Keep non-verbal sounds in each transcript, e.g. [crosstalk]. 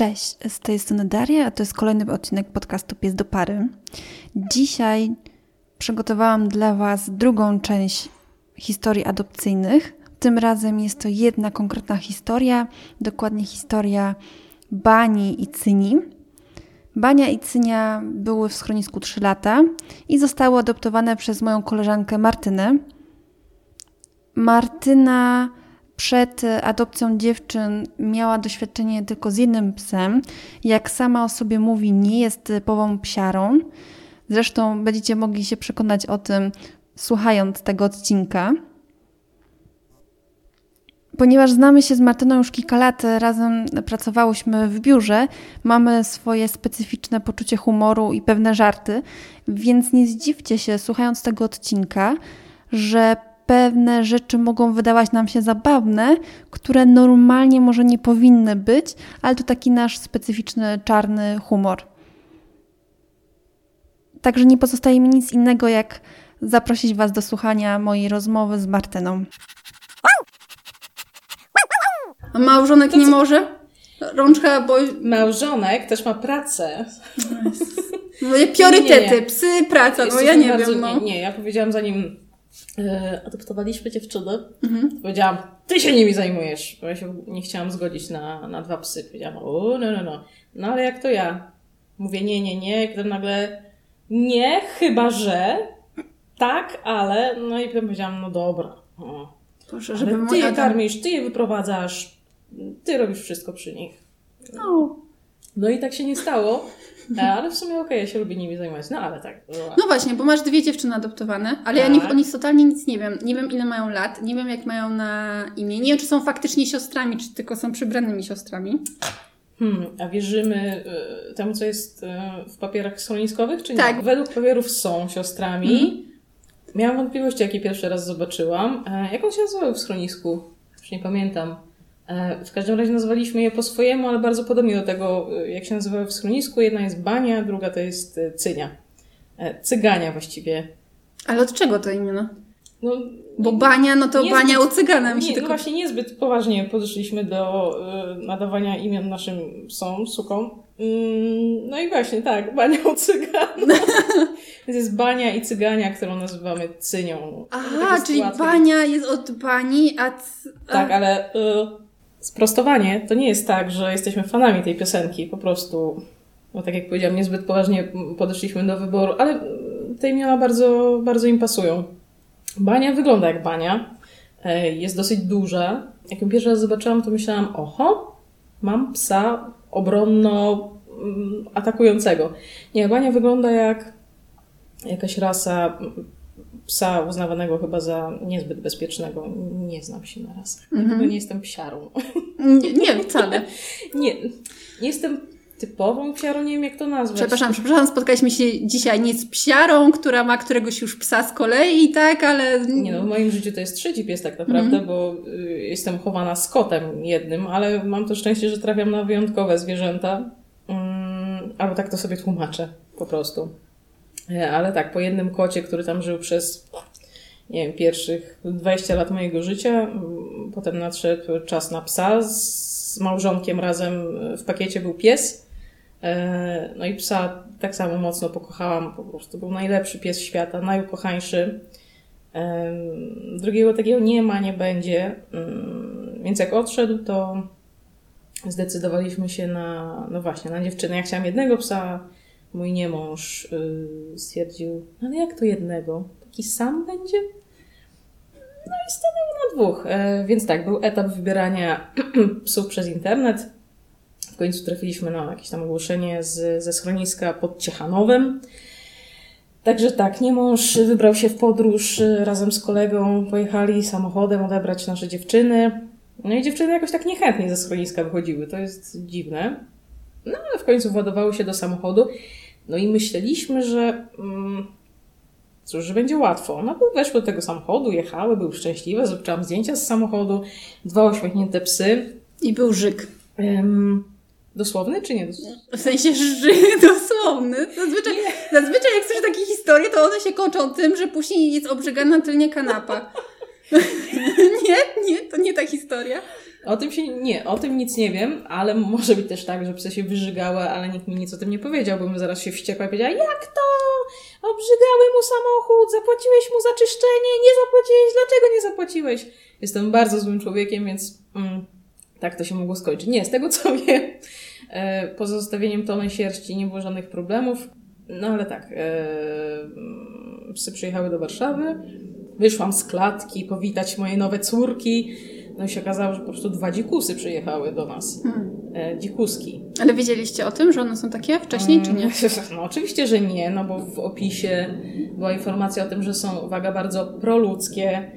Cześć, z tej strony Daria, a to jest kolejny odcinek podcastu Pies do Pary. Dzisiaj przygotowałam dla Was drugą część historii adopcyjnych. Tym razem jest to jedna konkretna historia, dokładnie historia Bani i Cyni. Bania i Cynia były w schronisku 3 lata i zostały adoptowane przez moją koleżankę Martynę. Martyna przed adopcją dziewczyn miała doświadczenie tylko z jednym psem. Jak sama o sobie mówi, nie jest typową psiarą. Zresztą będziecie mogli się przekonać o tym, słuchając tego odcinka. Ponieważ znamy się z Martyną już kilka lat, razem pracowałyśmy w biurze, mamy swoje specyficzne poczucie humoru i pewne żarty, więc nie zdziwcie się, słuchając tego odcinka, że pewne rzeczy mogą wydawać nam się zabawne, które normalnie może nie powinny być, ale to taki nasz specyficzny czarny humor. Także nie pozostaje mi nic innego, jak zaprosić Was do słuchania mojej rozmowy z Martyną. A małżonek nie może? Rączka, bo... Małżonek też ma pracę. Moje priorytety, [laughs] nie, nie, nie. psy, praca, no ja nie bardzo, wiem. No. Nie, nie, ja powiedziałam zanim adoptowaliśmy dziewczyny, mhm. powiedziałam, ty się nimi zajmujesz, bo ja się nie chciałam zgodzić na, na dwa psy. Powiedziałam, o, no, no, no. No ale jak to ja? Mówię, nie, nie, nie. Potem nagle, nie, chyba że, tak, ale, no i potem powiedziałam, no dobra. O. Proszę, żeby ty je karmisz, ty je wyprowadzasz, ty robisz wszystko przy nich. No. No i tak się nie stało. E, ale w sumie okej, okay, ja się lubię nimi zajmować. No ale tak. No właśnie, bo masz dwie dziewczyny adoptowane, ale tak. ja o nich totalnie nic nie wiem. Nie wiem ile mają lat, nie wiem jak mają na imię. Nie wiem czy są faktycznie siostrami, czy tylko są przybranymi siostrami. Hmm, a wierzymy y, temu, co jest y, w papierach schroniskowych, czy nie? Tak. Według papierów są siostrami. Mm. Miałam wątpliwości, jakie pierwszy raz zobaczyłam. E, jak on się nazywał w schronisku? Już nie pamiętam. E, w każdym razie nazwaliśmy je po swojemu, ale bardzo podobnie do tego, e, jak się nazywały w schronisku. Jedna jest Bania, druga to jest e, Cynia. Cygania właściwie. Ale od czego to imię? No, Bo bania, no to niezbyt, bania u cygana. Mi się nie, tylko... no właśnie niezbyt poważnie podeszliśmy do y, nadawania imion naszym psom, sukom. Mm, no i właśnie, tak, bania u cygana. [laughs] Więc jest bania i cygania, którą nazywamy cynią. Aha, czyli bania jest od bani, a... C... Tak, ale... Y, sprostowanie, to nie jest tak, że jesteśmy fanami tej piosenki, po prostu, bo tak jak powiedziałam, niezbyt poważnie podeszliśmy do wyboru, ale te imiona bardzo, bardzo im pasują. Bania wygląda jak bania, e, jest dosyć duża. Jak ją pierwszy raz zobaczyłam, to myślałam, oho, mam psa obronno mm, atakującego. Nie, bania wygląda jak jakaś rasa psa uznawanego chyba za niezbyt bezpiecznego. Nie znam się na rasach. Mm-hmm. nie jestem psiarą. Nie, nie wcale. [laughs] nie, nie jestem typową psiarą, nie wiem jak to nazwać. Przepraszam, przepraszam, spotkaliśmy się dzisiaj nie z psiarą, która ma któregoś już psa z kolei, tak, ale... Nie no, w moim życiu to jest trzeci pies tak naprawdę, mm. bo y, jestem chowana z kotem jednym, ale mam to szczęście, że trafiam na wyjątkowe zwierzęta. Mm, albo tak to sobie tłumaczę po prostu. E, ale tak, po jednym kocie, który tam żył przez nie wiem, pierwszych 20 lat mojego życia, potem nadszedł czas na psa. Z małżonkiem razem w pakiecie był pies. E, no i psa tak samo mocno pokochałam, po prostu był najlepszy pies świata, najukochańszy. E, drugiego takiego nie ma, nie będzie. Mm, więc jak odszedł, to zdecydowaliśmy się na, no właśnie, na dziewczynę. Ja chciałam jednego psa, mój niemąż yy, stwierdził, ale jak to jednego? Taki sam będzie? No i stanęło na dwóch. E, więc tak, był etap wybierania [clears throat] psów przez internet. W końcu trafiliśmy na jakieś tam ogłoszenie z, ze schroniska pod Ciechanowem. Także tak, niemąż wybrał się w podróż e, razem z kolegą, pojechali samochodem odebrać nasze dziewczyny. No i dziewczyny jakoś tak niechętnie ze schroniska wychodziły, to jest dziwne. No ale w końcu władowały się do samochodu. No i myśleliśmy, że mm, cóż, że będzie łatwo. No bo weszły do tego samochodu, jechały, były szczęśliwe, zrobiłam zdjęcia z samochodu, dwa uśmiechnięte psy. I był żyk. Um, dosłowny czy nie W sensie żyk [laughs] dosłowny. Zazwyczaj, zazwyczaj jak słyszę takie historie, to one się kończą tym, że później jest obrzygana tylnie kanapa. [laughs] nie, nie, to nie ta historia. O tym się nie, o tym nic nie wiem, ale może być też tak, że psy się wyżygały, ale nikt mi nic o tym nie powiedział, bo bym zaraz się wściekła i powiedziała, jak to? Obrzygały mu samochód, zapłaciłeś mu za czyszczenie, nie zapłaciłeś, dlaczego nie zapłaciłeś? Jestem bardzo złym człowiekiem, więc mm, tak to się mogło skończyć. Nie, z tego co [laughs] wiem, e, poza zostawieniem tony sierści nie było żadnych problemów, no ale tak, e, psy przyjechały do Warszawy, wyszłam z klatki powitać moje nowe córki, no i się okazało, że po prostu dwa dzikusy przyjechały do nas. Hmm. E, dzikuski. Ale wiedzieliście o tym, że one są takie wcześniej, czy nie? Mm, [laughs] no oczywiście, że nie, no bo w opisie była informacja o tym, że są, uwaga, bardzo proludzkie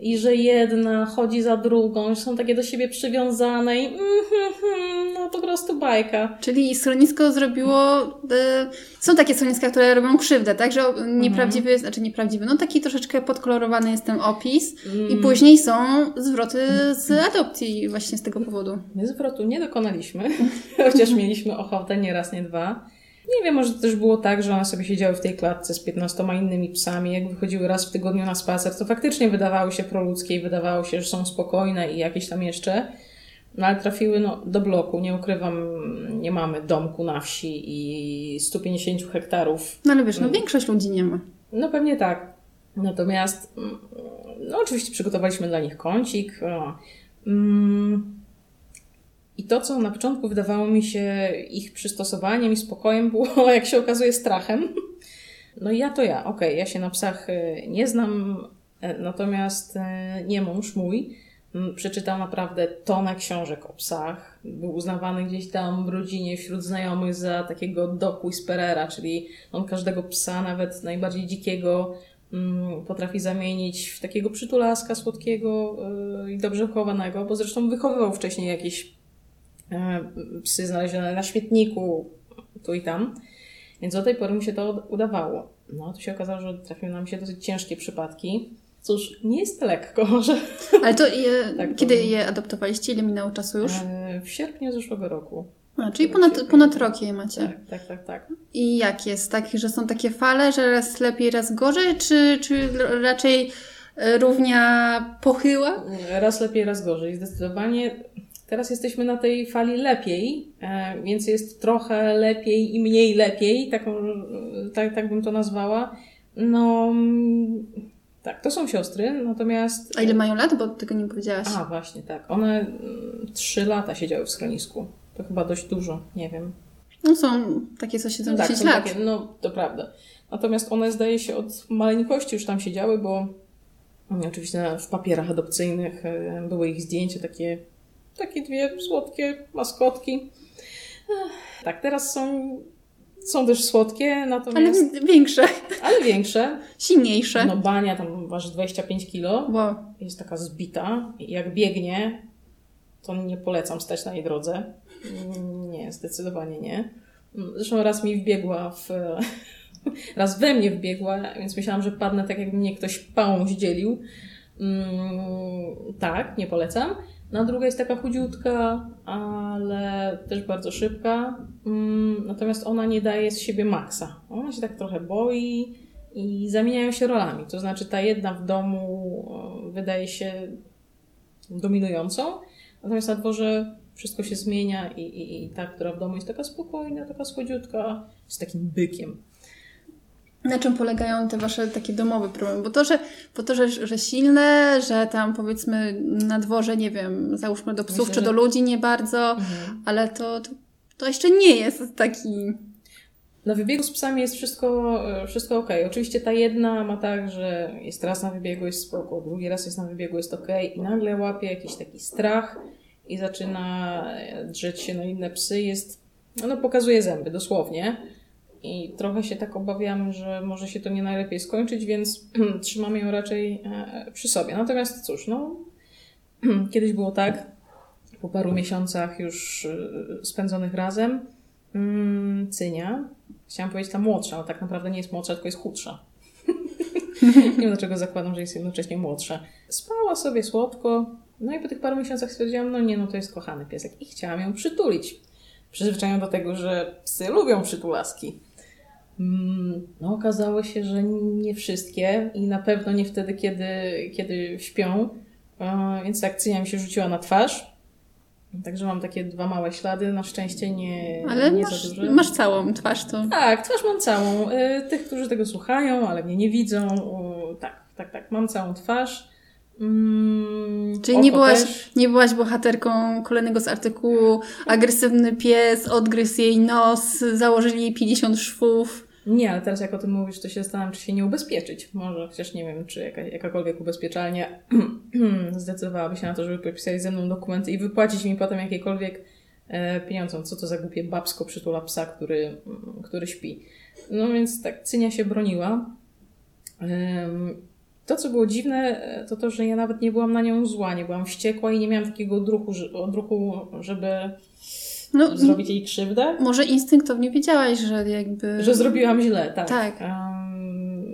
i że jedna chodzi za drugą, są takie do siebie przywiązane i mm, mm, mm, no po prostu bajka. Czyli schronisko zrobiło, e, są takie schroniska, które robią krzywdę, tak? Że nieprawdziwy, mm. znaczy nieprawdziwy, no taki troszeczkę podkolorowany jest ten opis mm. i później są zwroty z adopcji właśnie z tego powodu. My zwrotu nie dokonaliśmy, [laughs] chociaż mieliśmy ochotę nie raz, nie dwa. Nie wiem, może to też było tak, że one sobie siedziały w tej klatce z 15 innymi psami. Jak wychodziły raz w tygodniu na spacer, to faktycznie wydawały się proludzkie i wydawało się, że są spokojne i jakieś tam jeszcze. No ale trafiły no, do bloku, nie ukrywam, nie mamy domku na wsi i 150 hektarów. No ale wiesz, no większość ludzi nie ma. No pewnie tak. Natomiast, no oczywiście przygotowaliśmy dla nich kącik. Mm, i to, co na początku wydawało mi się ich przystosowaniem i spokojem, było, [laughs] jak się okazuje, strachem. No i ja to ja, okej, okay, ja się na psach e, nie znam, e, natomiast e, nie mąż mój przeczytał naprawdę tonę książek o psach. Był uznawany gdzieś tam w rodzinie, wśród znajomych za takiego doku Whisperera, czyli on każdego psa, nawet najbardziej dzikiego, potrafi zamienić w takiego przytulaska słodkiego i dobrze wychowanego, bo zresztą wychowywał wcześniej jakieś E, psy znalezione na śmietniku, tu i tam. Więc do tej pory mi się to udawało. No, to się okazało, że trafiły nam się dosyć ciężkie przypadki. Cóż, nie jest lekko, [laughs] może. Ale to je, tak, kiedy je adoptowaliście? Ile minęło czasu już? E, w sierpniu zeszłego roku. A, czyli ponad, ponad rok je macie. Tak, tak, tak, tak. I jak jest? Tak, że są takie fale, że raz lepiej, raz gorzej, czy, czy raczej e, równia pochyła? Raz lepiej, raz gorzej. Zdecydowanie Teraz jesteśmy na tej fali lepiej, e, więc jest trochę lepiej i mniej lepiej, taką, tak, tak bym to nazwała. No, tak, to są siostry, natomiast. A ile mają lat? Bo tego nie powiedziałaś. A, właśnie, tak. One mm, trzy lata siedziały w schronisku. To chyba dość dużo, nie wiem. No są takie, co siedzą no tak, 10 lat. Takie, no, to prawda. Natomiast one, zdaje się, od maleńkości już tam siedziały, bo oczywiście w papierach adopcyjnych e, były ich zdjęcia takie takie dwie słodkie maskotki. Tak, teraz są, są też słodkie, natomiast... Ale większe. Ale większe. Silniejsze. No bania tam waży 25 kilo. Wow. Jest taka zbita. Jak biegnie, to nie polecam stać na jej drodze. Nie, zdecydowanie nie. Zresztą raz mi wbiegła w... [laughs] Raz we mnie wbiegła, więc myślałam, że padnę tak, jakby mnie ktoś pałą zdzielił. Mm, tak, nie polecam. Na druga jest taka chudziutka, ale też bardzo szybka. Mm, natomiast ona nie daje z siebie maksa. Ona się tak trochę boi i zamieniają się rolami. To znaczy ta jedna w domu e, wydaje się dominującą, natomiast na dworze wszystko się zmienia i, i, i ta, która w domu jest taka spokojna, taka słodziutka, jest takim bykiem. Na czym polegają te wasze takie domowe problemy? Bo to, że, bo to, że, że silne, że tam powiedzmy na dworze, nie wiem, załóżmy do psów Myślę, czy do ludzi nie bardzo, mhm. ale to, to, to jeszcze nie jest taki na wybiegu z psami jest wszystko, wszystko ok. Oczywiście ta jedna ma tak, że jest raz na wybiegu, jest spoko, drugi raz jest na wybiegu, jest ok i nagle łapie jakiś taki strach i zaczyna drzeć się na inne psy, jest, no pokazuje zęby dosłownie. I trochę się tak obawiamy, że może się to nie najlepiej skończyć, więc [clears throat] trzymamy ją raczej e, przy sobie. Natomiast cóż, no, [clears throat] kiedyś było tak, po paru miesiącach już e, spędzonych razem, mm, Cynia, chciałam powiedzieć ta młodsza, ale tak naprawdę nie jest młodsza, tylko jest chudsza. [laughs] nie wiem dlaczego zakładam, że jest jednocześnie młodsza. Spała sobie słodko, no i po tych paru miesiącach stwierdziłam, no nie, no to jest kochany piesek i chciałam ją przytulić. Przyzwyczajam do tego, że psy lubią przytulaski. Mm, no, okazało się, że nie wszystkie i na pewno nie wtedy, kiedy, kiedy śpią. E, więc cynia mi się rzuciła na twarz. Także mam takie dwa małe ślady, na szczęście nie, ale nie masz, za duże. masz całą twarz to. Tak, twarz mam całą. E, tych, którzy tego słuchają, ale mnie nie widzą. Tak, tak, tak. Mam całą twarz. Mm, Czyli nie byłaś, też. nie byłaś bohaterką kolejnego z artykułu agresywny pies, odgryzł jej nos, założyli jej 50 szwów. Nie, ale teraz jak o tym mówisz, to się zastanawiam, czy się nie ubezpieczyć. Może, chociaż nie wiem, czy jaka, jakakolwiek ubezpieczalnia [clears throat] zdecydowałaby się na to, żeby podpisać ze mną dokumenty i wypłacić mi potem jakiekolwiek e, pieniądze. Co to za głupie babsko przytula psa, który, mm, który śpi. No więc tak, Cynia się broniła. To, co było dziwne, e, to to, że ja nawet nie byłam na nią zła, nie byłam wściekła i nie miałam takiego że- odruchu żeby No, zrobić jej krzywdę. może instynktownie wiedziałaś, że jakby... Że zrobiłam źle, tak. Tak. Em,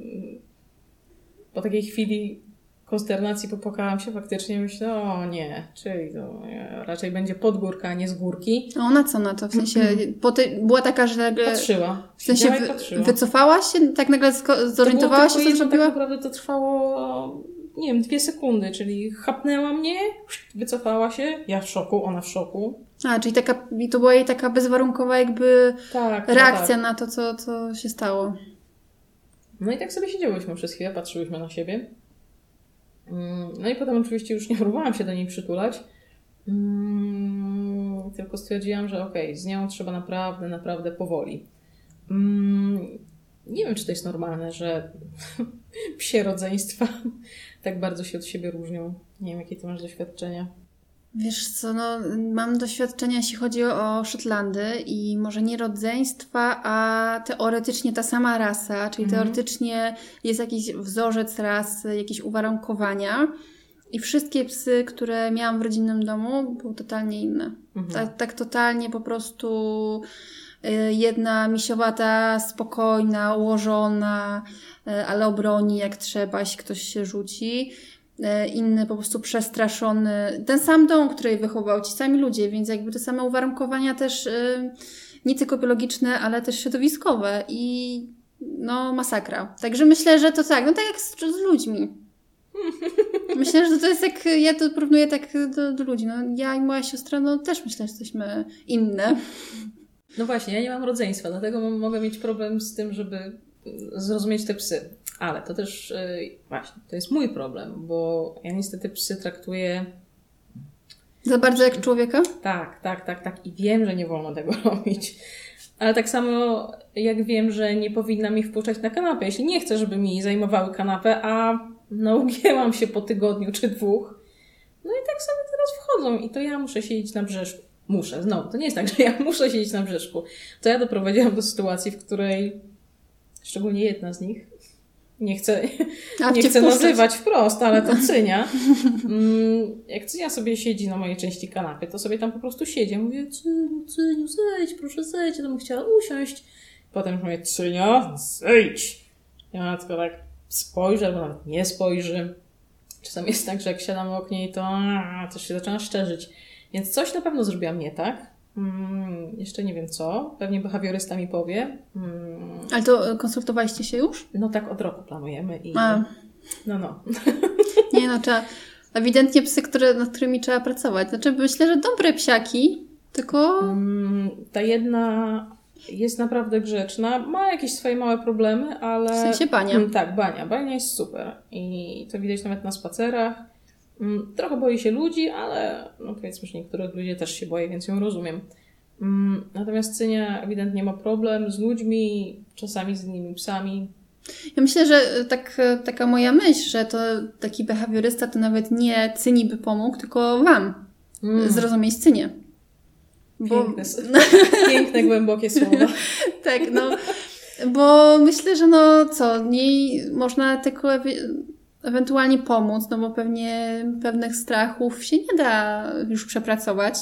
po takiej chwili konsternacji popłakałam się faktycznie myślę, o nie, czyli to e, raczej będzie pod górkę, a nie z górki. A ona co na to? W sensie, po tej, była taka, że nagle... Patrzyła. W sensie wy, patrzyła. wycofałaś się? Tak nagle to się, co zrobiła? Tak naprawdę to trwało, nie wiem, dwie sekundy, czyli chapnęła mnie, wycofała się, ja w szoku, ona w szoku. A, czyli taka, i to była jej taka bezwarunkowa jakby Tak. no reakcja tak. na to, co, co się stało. No i tak sobie siedziałyśmy przez chwilę, patrzyłyśmy na siebie. Mm, No i potem oczywiście już nie próbowałam się do niej przytulać. Mm, Tylko stwierdziłam, że okej, z nią trzeba naprawdę, naprawdę powoli. Mm, Nie wiem, czy to jest normalne, że [laughs] psie rodzeństwa [laughs] tak bardzo się od siebie różnią. Nie wiem, jakie ty masz doświadczenia. Wiesz co, no, mam doświadczenia, jeśli chodzi o, Szotlandy i może nie rodzeństwa, a teoretycznie ta sama rasa, czyli Mhm. teoretycznie jest jakiś wzorzec rasy, jakieś uwarunkowania i wszystkie psy, które miałam w rodzinnym domu, były totalnie inne. Mhm. Tak, tak totalnie po prostu y, jedna misiowata, spokojna, ułożona, y, ale obroni jak trzeba, jeśli ktoś się rzuci. Y, Inny po prostu przestraszony. Ten sam dom, który wychował, ci sami ludzie, więc jakby te same uwarunkowania też y, nie tylko biologiczne, ale też środowiskowe i no masakra. Także myślę, że to tak, no tak jak z, z ludźmi. [laughs] Myślę, że to jest jak, ja to porównuję tak do, do ludzi. No, ja i moja siostra, no też myślę, że jesteśmy inne. No właśnie, ja nie mam rodzeństwa, dlatego mogę mieć problem z tym, żeby zrozumieć te psy. Ale to też y, właśnie, to jest mój problem, bo ja niestety psy traktuję Za bardzo jak człowieka? tak, tak, tak, tak i wiem, że nie wolno tego [laughs] robić. Ale tak samo jak wiem, że nie powinnam ich wpuszczać na kanapę, jeśli nie chcę, żeby mi zajmowały kanapę, a [laughs] naugięłam się po tygodniu czy dwóch. No i tak sobie teraz wchodzą i to ja muszę siedzieć na brzeżku. Muszę, znowu, to nie jest tak, że ja [laughs] muszę siedzieć na brzeżku. To ja doprowadziłam do sytuacji, w której szczególnie jedna z nich, nie chcę, A nie chcę nazywać wprost, ale to Cynia. Mm, Jak Cynia sobie siedzi na mojej części kanapy, to sobie tam po prostu siedzi. Ja mówię, Cyniu, Cyniu, zejdź, proszę zejdź. Ja bym chciała usiąść. Potem już mówię, Cynia, zejdź. I ona tylko tak spojrzy, albo nawet nie spojrzy. Czasami jest tak, że jak siadam w oknie, to a, coś się zaczyna szczerzyć. Więc coś na pewno zrobiłam nie tak. Mm, jeszcze nie wiem co. Pewnie behawiorysta mi powie. Mm, Ale to e, konsultowaliście się już? no tak od roku planujemy i... A, No, no. [laughs] nie no, trzeba... Ewidentnie psy, które, nad którymi trzeba pracować. Znaczy myślę, że dobre psiaki, tylko... Mm, Ta jedna jest naprawdę grzeczna, ma jakieś swoje małe problemy, ale... W sensie bania. Tak, Bania. Bania jest super. I to widać nawet na spacerach. Mm, Trochę boi się ludzi, ale no powiedzmy, że niektórych ludzi też się boi, więc ją rozumiem. Mm, Natomiast Cynia ewidentnie ma problem z ludźmi, czasami z innymi psami. Ja myślę, że e, tak, e, taka moja myśl, że to taki behawiorysta to nawet nie cyni by pomógł, tylko wam Mm, zrozumieć cynię. Bo, Piękne, [laughs] piękne, głębokie słowa. [laughs] tak, no, bo myślę, że no co, niej można tylko ewentualnie pomóc, no bo pewnie pewnych strachów się nie da już przepracować.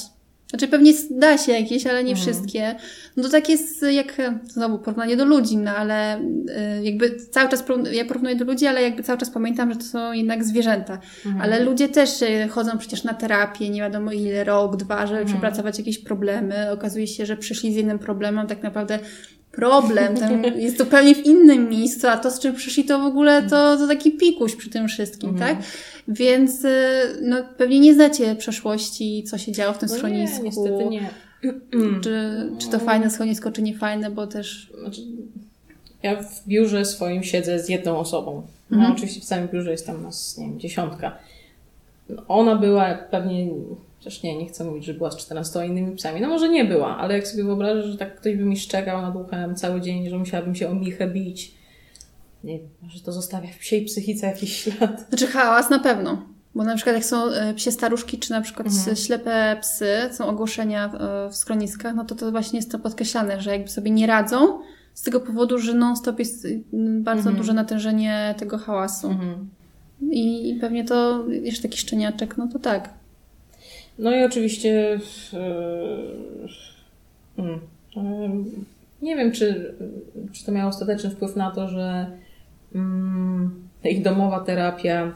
Znaczy pewnie da się jakieś, ale nie Mhm. wszystkie. No to tak jest jak, znowu porównanie do ludzi, no ale y, jakby cały czas, ja porównuję do ludzi, ale jakby cały czas pamiętam, że to są jednak zwierzęta. Mhm. Ale ludzie też y, chodzą przecież na terapię, nie wiadomo ile, rok, dwa, żeby Mhm. przepracować jakieś problemy. Okazuje się, że przyszli z jednym problemem, tak naprawdę problem. Tam jest zupełnie w innym miejscu, a to, z czym przyszli, to w ogóle to, to taki pikuś przy tym wszystkim, Mhm. tak? Więc y, no, pewnie nie znacie przeszłości, co się działo w tym No schronisku. nie, niestety nie. [clears throat] Czy, czy to fajne schronisko, czy nie fajne, bo też... Znaczy, ja w biurze swoim siedzę z jedną osobą. No, Mhm. Oczywiście w całym biurze jest tam nas, nie wiem, dziesiątka. Ona była pewnie, chociaż nie, nie chcę mówić, że była z 14 innymi psami. No może nie była, ale jak sobie wyobrażasz, że tak ktoś by mi szczekał nad uchem cały dzień, że musiałabym się o michę bić. Nie wiem, może to zostawia w psiej psychice jakiś ślad. Znaczy hałas na pewno. Bo na przykład jak są e, psie staruszki, czy na przykład Mhm. ślepe psy, są ogłoszenia e, w schroniskach, no to to właśnie jest to podkreślane, że jakby sobie nie radzą z tego powodu, że non-stop jest y, bardzo Mhm. duże natężenie tego hałasu. Mhm. I, I pewnie to jeszcze taki szczeniaczek, no to tak. No i oczywiście e, mm, e, nie wiem, czy, czy to miało ostateczny wpływ na to, że mm, ich domowa terapia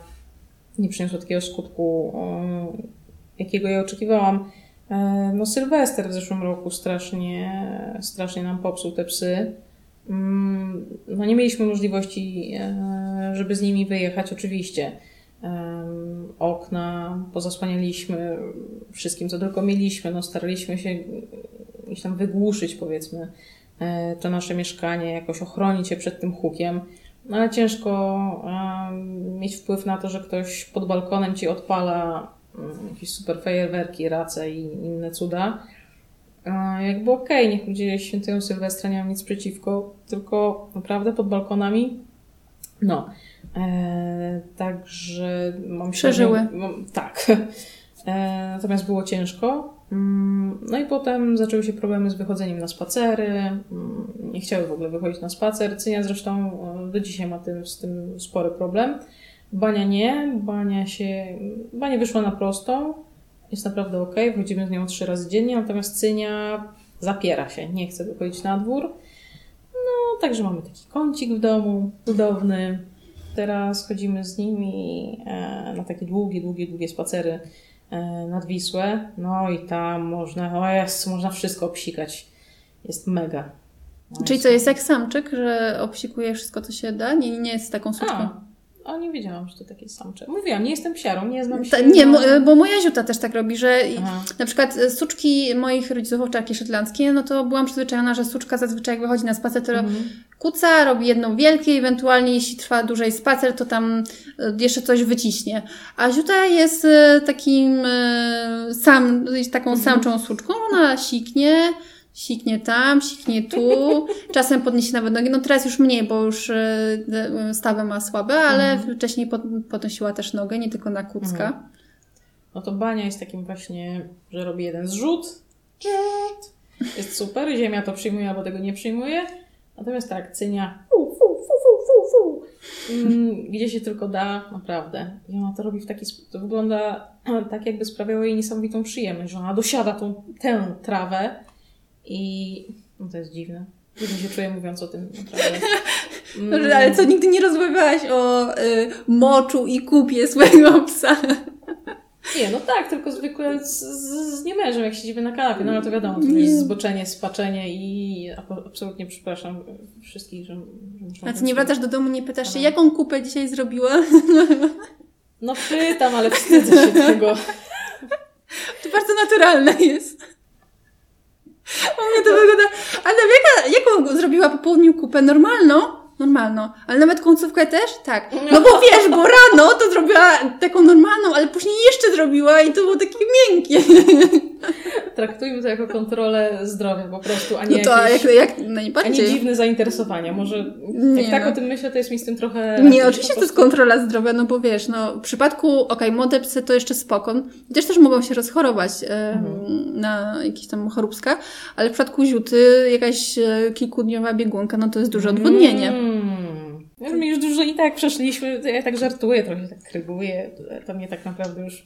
nie przyniosła takiego skutku, e, jakiego ja oczekiwałam. No Sylwester w zeszłym roku strasznie, strasznie nam popsuł te psy. Mm, No nie mieliśmy możliwości, żeby z nimi wyjechać, oczywiście. Okna pozasłanialiśmy wszystkim, co tylko mieliśmy. No, staraliśmy się gdzieś tam wygłuszyć, powiedzmy, e, to nasze mieszkanie, jakoś ochronić je przed tym hukiem. No, ale ciężko mieć wpływ na to, że ktoś pod balkonem ci odpala mm, jakieś super fajerwerki, race i inne cuda. E, Jakby okej, niech ludzie świętują Sylwestra, nie mam nic przeciwko, tylko naprawdę pod balkonami, no. E, także mam Przeżyły. średnią- Mam, tak. [laughs] E, natomiast było ciężko. Mm, No i potem zaczęły się problemy z wychodzeniem na spacery. Mm, Nie chciały w ogóle wychodzić na spacer. Cynia zresztą e, do dzisiaj ma tym, z tym spory problem. Bania nie. Bania się... Bania wyszła na prostą. Jest naprawdę ok. Wchodzimy z nią trzy razy dziennie. Natomiast Cynia zapiera się. Nie chce wychodzić na dwór. Także mamy taki kącik w domu. Cudowny. Teraz chodzimy z nimi e, na takie długie, długie, długie spacery e, nad Wisłę. No i tam można, o jest, można wszystko obsikać. Jest mega. No Czyli co, jest jak samczyk, że obsikuje wszystko, co się da? Nie, nie jest taką suczką. A, a nie wiedziałam, że to takie samcze. Mówiłam, nie jestem psiarą, nie znam się. Ta, nie, na- mo- bo moja ziuta też tak robi, że Aha. na przykład e, suczki moich rodziców, owczarki szetlandzkie, no to byłam przyzwyczajona, że suczka zazwyczaj jak wychodzi na spacer, to Mhm. kuca, robi jedną wielkie, ewentualnie jeśli trwa dłużej spacer, to tam e, jeszcze coś wyciśnie. A ziuta jest e, takim e, sam, taką Mhm. samczą suczką, ona siknie, siknie tam, siknie tu, [laughs] czasem podniesie nawet nogi, no teraz już mniej, bo już e, stawę ma słabe, ale Mhm. wcześniej pod, podnosiła też nogę, nie tylko na kucka. Mhm. No to bania jest takim właśnie, że robi jeden zrzut. Jest super, ziemia to przyjmuje albo tego nie przyjmuje. Natomiast tak, cynia fu, fu, fu, fu, fu, fu. Mm, gdzie się tylko da, naprawdę. I ona to robi w taki sposób, to wygląda [clears throat] tak, jakby sprawiało jej niesamowitą przyjemność, że ona dosiada tą, tę trawę i no to jest dziwne. Dziwnie się czuję mówiąc o tym. Mm. [laughs] Ale co, nigdy nie rozmawiałaś o y, moczu i kupie swojego psa? Nie, no tak, tylko zwykle z, z, z niemężem, jak siedzimy na kanapie, no ale to wiadomo, to Nie. jest zboczenie, spaczenie i absolutnie przepraszam wszystkich, że, że. A ty nie wracasz do domu, nie pytasz się, jaką kupę dzisiaj zrobiła? No pytam, ale wstydzę się [laughs] tego. To bardzo naturalne jest. U mnie to wygląda... Ale jaka, jaką zrobiła po południu kupę? Normalną? Normalną. Ale nawet końcówkę też? Tak. No bo wiesz, bo rano to zrobiła taką normalną, ale później jeszcze zrobiła i to było takie miękkie. [laughs] Traktujmy to jako kontrolę zdrowia po prostu, a nie No to jakieś... jak, jak A nie najbardziej. dziwne zainteresowania. Może Nie jak tak no. o tym myślę, to jest mi z tym trochę... Nie, oczywiście to jest kontrola zdrowia, no bo wiesz, no w przypadku, okej, młode psy to jeszcze spoko, też też mogą się rozchorować e, Mhm. na jakieś tam choróbska, ale w przypadku ziuty jakaś e, kilkudniowa biegunka, no to jest duże odwodnienie. Mm. No, My już dużo i tak przeszliśmy, ja tak żartuję, trochę tak kryguję, to mnie tak naprawdę już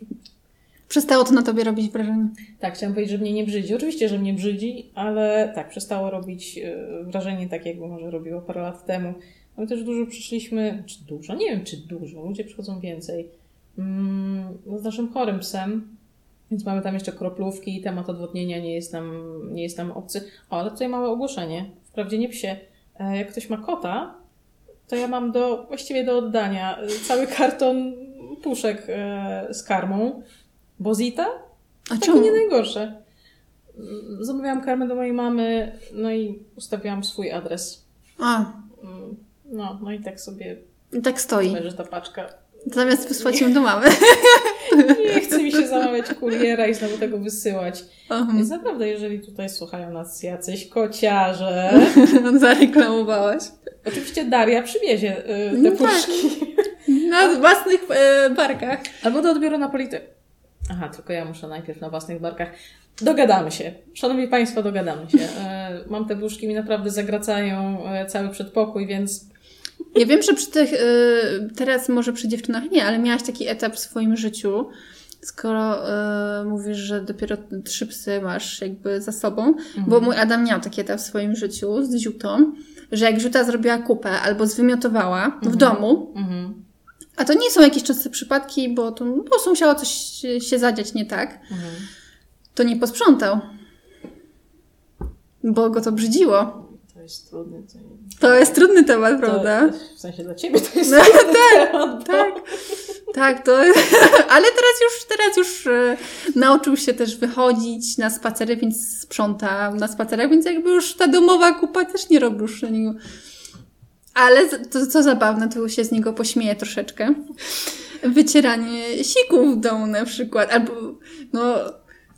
Przestało to na tobie robić wrażenie. Tak, chciałam powiedzieć, że mnie nie brzydzi. Oczywiście, że mnie brzydzi, ale tak, przestało robić e, wrażenie tak, jakby może robiło parę lat temu. My też dużo przyszliśmy, czy dużo, nie wiem czy dużo, ludzie przychodzą więcej. Mm, no z naszym chorym psem Więc mamy tam jeszcze kroplówki, temat odwodnienia nie jest nam, nie jest nam obcy. O, ale tutaj małe ogłoszenie. Wprawdzie nie psie. E, Jak ktoś ma kota, to ja mam do, właściwie do oddania e, cały karton puszek e, z karmą. Bozita? A czemu? nie najgorsze. Zamawiałam karmę do mojej mamy, no i ustawiłam swój adres. A, Mm, No, no i tak sobie i tak stoi. leży ta paczka. Zamiast wysłać ją do mamy. [laughs] Nie chce mi się zamawiać kuriera i znowu tego wysyłać. Aha. Więc naprawdę, jeżeli tutaj słuchają nas jacyś kociarze, [laughs] Zareklamowałaś. oczywiście Daria przywiezie y, te No tak. puszki. Na własnych e, barkach. Albo do odbioru na polity. Aha, tylko ja muszę najpierw na własnych barkach. Dogadamy się. Szanowni Państwo, dogadamy się. E, Mam te puszki, mi naprawdę zagracają e, cały przedpokój, więc Ja wiem, że przy tych, y, teraz może przy dziewczynach nie, ale miałaś taki etap w swoim życiu, skoro y, mówisz, że dopiero trzy psy masz jakby za sobą, bo mój Adam miał taki etap w swoim życiu z ziutą, że jak ziuta zrobiła kupę albo zwymiotowała w domu, mhm, a to nie są jakieś częste przypadki, bo to po prostu musiało coś się- się zadziać nie tak, mhm. to nie posprzątał. Bo go to brzydziło. To jest trudny. To, To jest trudny temat, prawda? To, w sensie dla Ciebie to jest No, trudny [laughs] temat, bo- Tak, tak, to. [laughs] Ale teraz już, teraz już e, nauczył się też wychodzić na spacery, więc sprząta na spacerach, więc jakby już ta domowa kupa też nie robi niego. Ale to co zabawne, to się z niego pośmieję troszeczkę. Wycieranie sików w domu na przykład, albo no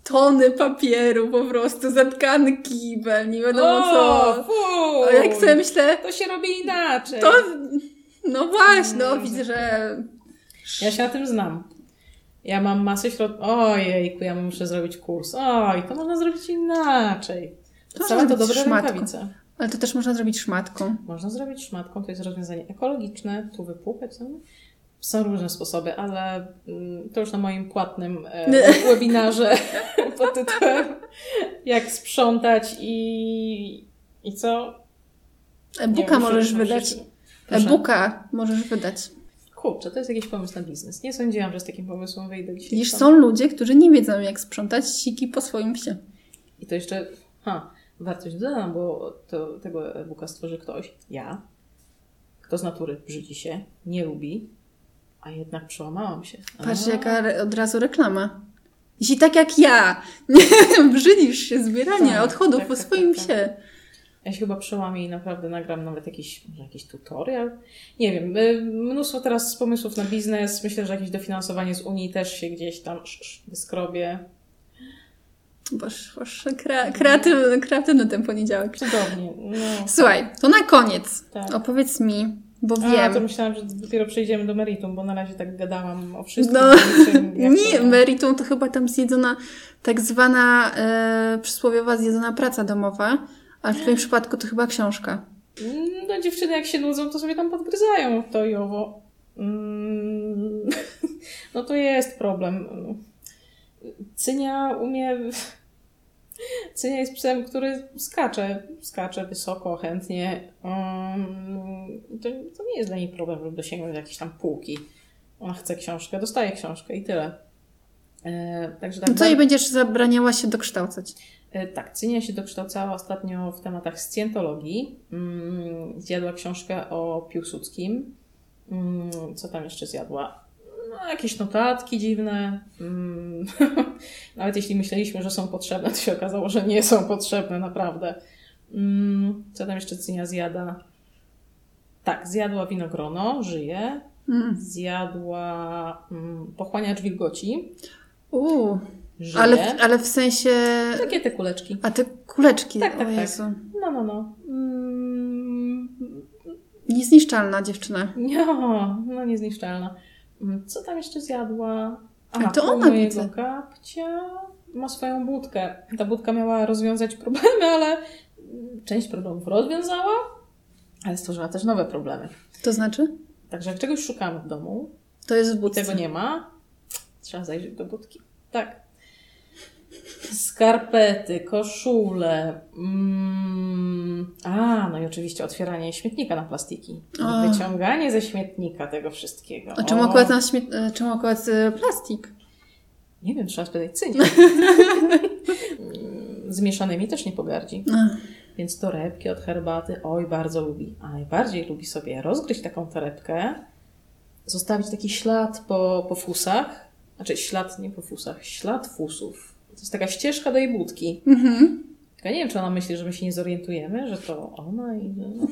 tony papieru po prostu, zatkany kibel, nie wiadomo co. O, fuj. A jak sobie myślę, To się robi inaczej. to no właśnie, no Mm. widzę, że Ja się na tym znam. Ja mam masę środków. Ojejku, ja muszę zrobić kurs. Oj, to można zrobić inaczej. To Całe to dobre szmatką. rękawice. Ale to też można zrobić szmatką. Można zrobić szmatką, to jest rozwiązanie ekologiczne, tu wypłukać. No. Są różne sposoby, ale mm, to już na moim płatnym e, [laughs] webinarze [laughs] pod tytułem Jak sprzątać i, i co? E-booka możesz wydać. E-booka możesz wydać. Kurczę, to jest jakiś pomysł na biznes. Nie sądziłam, że z takim pomysłem wyjdę dzisiaj. Widzisz, są ludzie, którzy nie wiedzą, jak sprzątać siki po swoim psie. I to jeszcze, ha, wartość dodana, bo to, tego e-booka stworzy ktoś, ja, kto z natury brzydzi się, nie lubi, a jednak przełamałam się. Patrz, A, jaka re- od razu reklama. Jeśli tak jak ja, [laughs] brzydzisz się zbierania Tak, odchodów tak, po tak, swoim tak, psie. Ja się chyba przełamię i naprawdę nagram nawet jakiś, jakiś tutorial. Nie wiem, y, mnóstwo teraz pomysłów na biznes. Myślę, że jakieś dofinansowanie z Unii też się gdzieś tam wyskrobie. Boż, boż, kre, kreatywny, kreatywny ten poniedziałek. Cudownie. No, Słuchaj, to na koniec Tak. opowiedz mi, bo A, wiem. to myślałam, że dopiero przejdziemy do meritum, bo na razie tak gadałam o wszystkim. No, niczym, nie, to- meritum to chyba tam zjedzona, tak zwana e, przysłowiowa zjedzona praca domowa, a w twoim przypadku to chyba książka. No dziewczyny jak się nudzą, to sobie tam podgryzają to i owo. Mm, [laughs] No to jest problem. Cynia umie... Cynia jest psem, który skacze, skacze wysoko, chętnie. Mm, To, to nie jest dla niej problem, żeby dosięgnąć jakiejś tam półki. Ona chce książkę, dostaje książkę i tyle. E, Także tak No co jej będziesz zabraniała się dokształcać? E, Tak, Cynia się dokształcała ostatnio w tematach scjentologii. Mm, Zjadła książkę o Piłsudskim. Mm, Co tam jeszcze zjadła? No, jakieś notatki dziwne. Mm, [laughs] Nawet jeśli myśleliśmy, że są potrzebne, to się okazało, że nie są potrzebne, naprawdę. Mm, Co tam jeszcze Cynia zjada? Tak, zjadła winogrono, żyje. Mm. Zjadła mm, pochłaniacz wilgoci, Uuu, żyje. ale, ale w sensie... Takie te kuleczki. A te kuleczki, Tak, tak, tak. No, no, no. Mm, Niezniszczalna dziewczyna. no, no niezniszczalna. Mm, Co tam jeszcze zjadła? A to ona mojego widzę. kapcia ma swoją budkę. Ta budka miała rozwiązać problemy, [laughs] ale część problemów rozwiązała, ale stworzyła też nowe problemy. To znaczy? Także jak czegoś szukamy w domu To jest w i budce. tego nie ma, trzeba zajrzeć do budki. Tak. Skarpety, koszule. Mm, a, no i oczywiście otwieranie śmietnika na plastiki. O. Wyciąganie ze śmietnika tego wszystkiego. A czemu akurat, na śmiet... e, czemu akurat e, plastik? Nie wiem, trzeba spytać Cyni. [laughs] Z mieszanymi też nie pogardzi. Więc torebki od herbaty, oj, bardzo lubi. A najbardziej lubi sobie rozgryźć taką torebkę, zostawić taki ślad po, po fusach. Znaczy ślad, nie po fusach, ślad fusów. To jest taka ścieżka do jej budki. Mhm. Tylko nie wiem, czy ona myśli, że my się nie zorientujemy, że to ona i... No, no.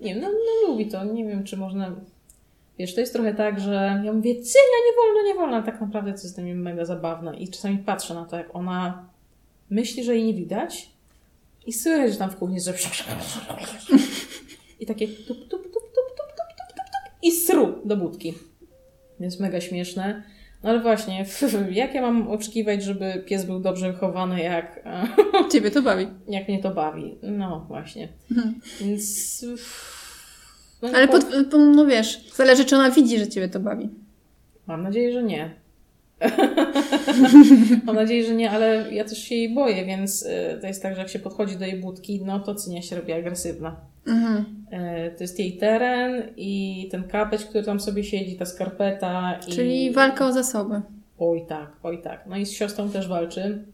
nie wiem, no, no lubi to. Nie wiem, czy można... Wiesz, to jest trochę tak, że ja mówię, Cylia, nie wolno, nie wolno, ale tak naprawdę to jest dla mnie mega zabawne. I czasami patrzę na to, jak ona myśli, że jej nie widać i słychać, że tam w kuchni że i takie tup, tup, tup, tup, tup, tup, tup, tup i sru do budki. Więc mega śmieszne. No ale właśnie, [laughs] jak ja mam oczekiwać, żeby pies był dobrze wychowany, jak, [laughs] Ciebie to bawi. jak mnie to bawi? No właśnie. Mhm. Więc... No, Ale po- pod, po- no wiesz, zależy czy ona widzi, że Ciebie to bawi. Mam nadzieję, że nie. [laughs] Mam nadzieję, że nie, ale ja też się jej boję, więc y, to jest tak, że jak się podchodzi do jej budki, no to cynia się robi agresywna. Mhm. Y, To jest jej teren i ten kapeć, który tam sobie siedzi, ta skarpeta. I... Czyli walka o zasoby. Oj tak, oj tak. No i z siostrą też walczy.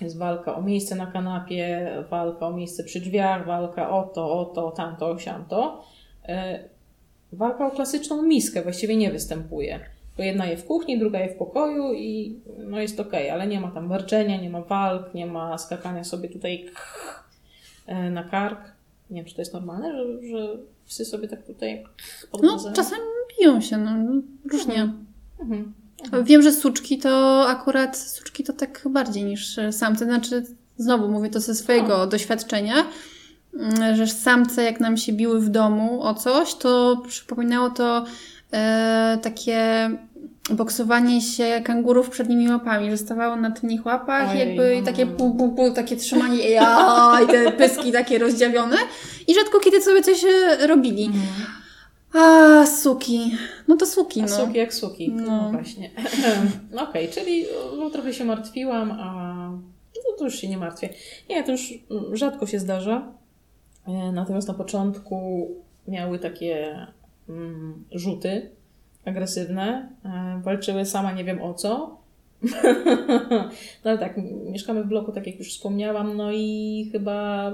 Jest walka o miejsce na kanapie, walka o miejsce przy drzwiach, walka o to, o to, tamto, siamto. E, Walka o klasyczną miskę właściwie nie występuje. Bo jedna je w kuchni, druga je w pokoju i no jest okej, ale nie ma tam warczenia, nie ma walk, nie ma skakania sobie tutaj e, na kark. Nie wiem, czy to jest normalne, że, że psy sobie tak tutaj No, czasem biją się, no, no różnie. Mhm. Wiem, że suczki to akurat, suczki to tak bardziej niż samce. Znaczy, znowu mówię to ze swojego doświadczenia, mm, że samce jak nam się biły w domu o coś, to przypominało to e, takie boksowanie się kangurów przednimi łapami, że stawało na tylnych łapach Ojej, jakby no. takie pu, pu, pu, takie trzymanie [laughs] ja, i te pyski takie rozdziawione i rzadko kiedy sobie coś e, robili. A, suki. No to suki, no. suki jak suki. No, No. właśnie. [laughs] Okej, czyli no, trochę się martwiłam, a no, to już się nie martwię. Nie, to już mm, rzadko się zdarza. E, Natomiast na początku miały takie mm, rzuty agresywne. E, Walczyły sama nie wiem o co. [laughs] No ale tak, mieszkamy w bloku, tak jak już wspomniałam, no i chyba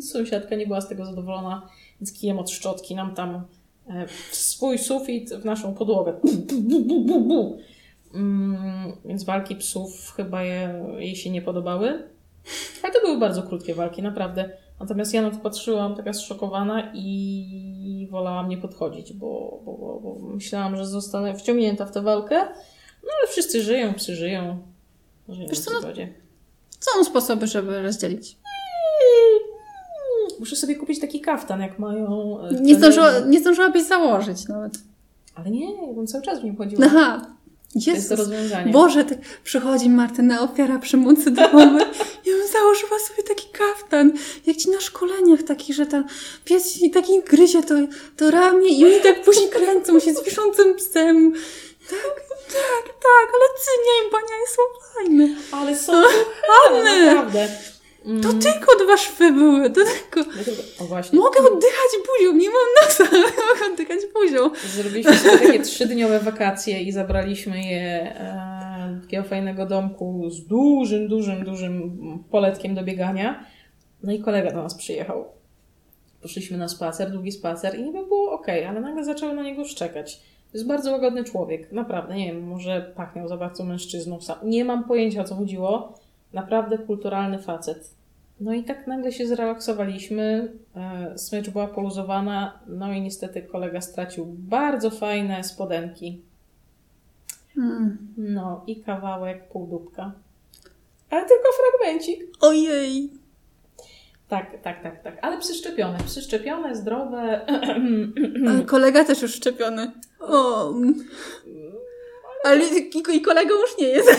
sąsiadka nie była z tego zadowolona, więc kijem od szczotki nam tam e, w swój sufit, w naszą podłogę. Mm, Więc walki psów chyba je, jej się nie podobały. Ale to były bardzo krótkie walki, naprawdę. Natomiast ja na to patrzyłam taka zszokowana i wolałam nie podchodzić, bo, bo, bo, bo myślałam, że zostanę wciągnięta w tę walkę. No ale wszyscy żyją, psy żyją. Żyją Wiesz w co, no-. Są sposoby, żeby rozdzielić. Muszę sobie kupić taki kaftan, jak mają. e, Nie, zdążyła, nie zdążyłabyś założyć nawet. Ale nie, ja bym cały czas w nim chodziła. Aha. To jest to Jezus. rozwiązanie. Boże, ty, przychodzi Martyna, ofiara przemocy domowej. Ja bym założyła sobie taki kaftan, jak ci na szkoleniach taki, że tam pies ci taki gryzie to, to ramię i oni tak później kręcą się z wiszącym psem. Tak, tak, tak, ale cynia i bania są fajne. Ale są kochane, naprawdę. Mm. To tylko dwa szwy były, to tylko... O właśnie. Mogę oddychać buzią, nie mam nosa, ale mogę oddychać buzią. Zrobiliśmy sobie takie trzydniowe wakacje i zabraliśmy je e, do takiego fajnego domku z dużym, dużym, dużym poletkiem do biegania. No i kolega do nas przyjechał. Poszliśmy na spacer, długi spacer i niby było ok, ale nagle zaczęły na niego szczekać. To jest bardzo łagodny człowiek, naprawdę, nie wiem, może pachniał za bardzo mężczyzną. Sam. Nie mam pojęcia o co chodziło. Naprawdę kulturalny facet. No i tak nagle się zrelaksowaliśmy, e, smycz była poluzowana, no i niestety kolega stracił bardzo fajne spodenki. Hmm. No i kawałek półdubka. Ale tylko fragmencik. Ojej. Tak, tak, tak, tak. Ale przyszczepione, przyszczepione, zdrowe. Kolega też już szczepiony. O. [laughs] Ale i, kolega już nie jest.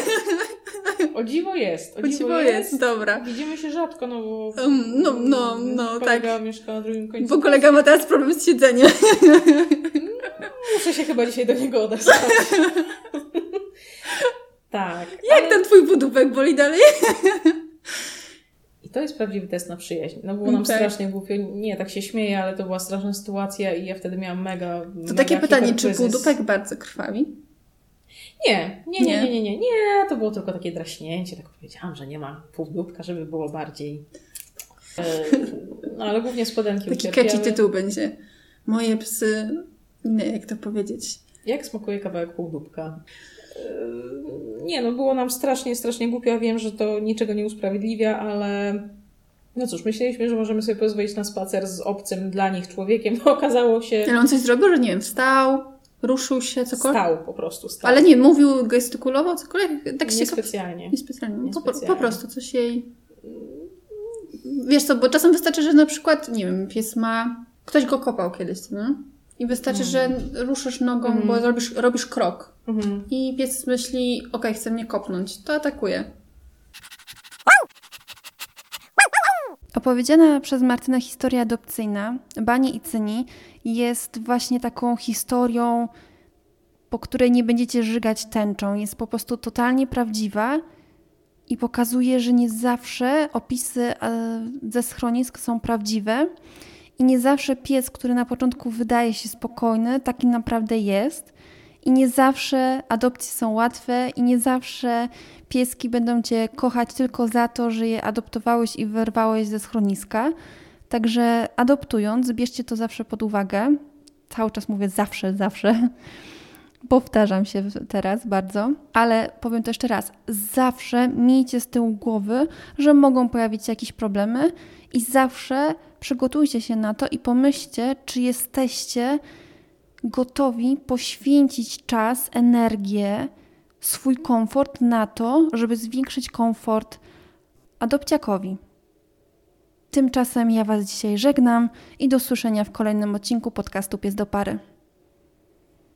O dziwo jest. O O dziwo, dziwo jest. jest, dobra. Widzimy się rzadko, no bo. Um, no, no, no, kolega mieszka na drugim końcu. Bo kolega ma teraz problem z siedzeniem. Muszę się chyba dzisiaj do niego odesłać. tak. Jak ale- ten twój budówek boli dalej? I to jest prawdziwy test na przyjaźń. No było nam Tak. strasznie głupio. Nie, tak się śmieję, ale to była straszna sytuacja i ja wtedy miałam mega. To mega takie pytanie, czy półdupek bardzo krwawi? Nie, nie, nie, nie, nie, nie, nie, to było tylko takie draśnięcie, tak powiedziałam, że nie ma półdóbka, żeby było bardziej... E, no ale głównie spodenki Taki catchy tytuł będzie. Moje psy... Nie, jak to powiedzieć? Jak smakuje kawałek półdóbka? Nie, no było nam strasznie, strasznie głupio. Ja wiem, że to niczego nie usprawiedliwia, ale no cóż, myśleliśmy, że możemy sobie pozwolić na spacer z obcym dla nich człowiekiem. No, okazało się... Ale on coś zrobił, że nie wiem, wstał, ruszył się, cokolwiek? Stał po prostu, stał. Ale nie, mówił, gestykulował, cokolwiek? Tak nie specjalnie. Nie specjalnie. Po, po, prostu coś jej... Wiesz co, bo czasem wystarczy, że na przykład, nie wiem, pies ma... Ktoś go kopał kiedyś, no? I wystarczy, mm. że ruszysz nogą, mm. bo robisz, robisz krok. Mm. I pies myśli, okej, okay, chce mnie kopnąć. To atakuje. Opowiedziana przez Martynę historia adopcyjna Bani i Cyni jest właśnie taką historią, po której nie będziecie żygać tęczą. Jest po prostu totalnie prawdziwa i pokazuje, że nie zawsze opisy e, ze schronisk są prawdziwe i nie zawsze pies, który na początku wydaje się spokojny, taki naprawdę jest. I nie zawsze adopcje są łatwe, i nie zawsze pieski będą cię kochać tylko za to, że je adoptowałeś i wyrwałeś ze schroniska. Także adoptując, bierzcie to zawsze pod uwagę. Cały czas mówię zawsze, zawsze. [laughs] Powtarzam się teraz bardzo, ale powiem to jeszcze raz. Zawsze miejcie z tyłu głowy, że mogą pojawić się jakieś problemy i zawsze przygotujcie się na to i pomyślcie, czy jesteście gotowi poświęcić czas, energię, swój komfort na to, żeby zwiększyć komfort adopciakowi. Tymczasem ja Was dzisiaj żegnam i do słyszenia w kolejnym odcinku podcastu Pies do Pary.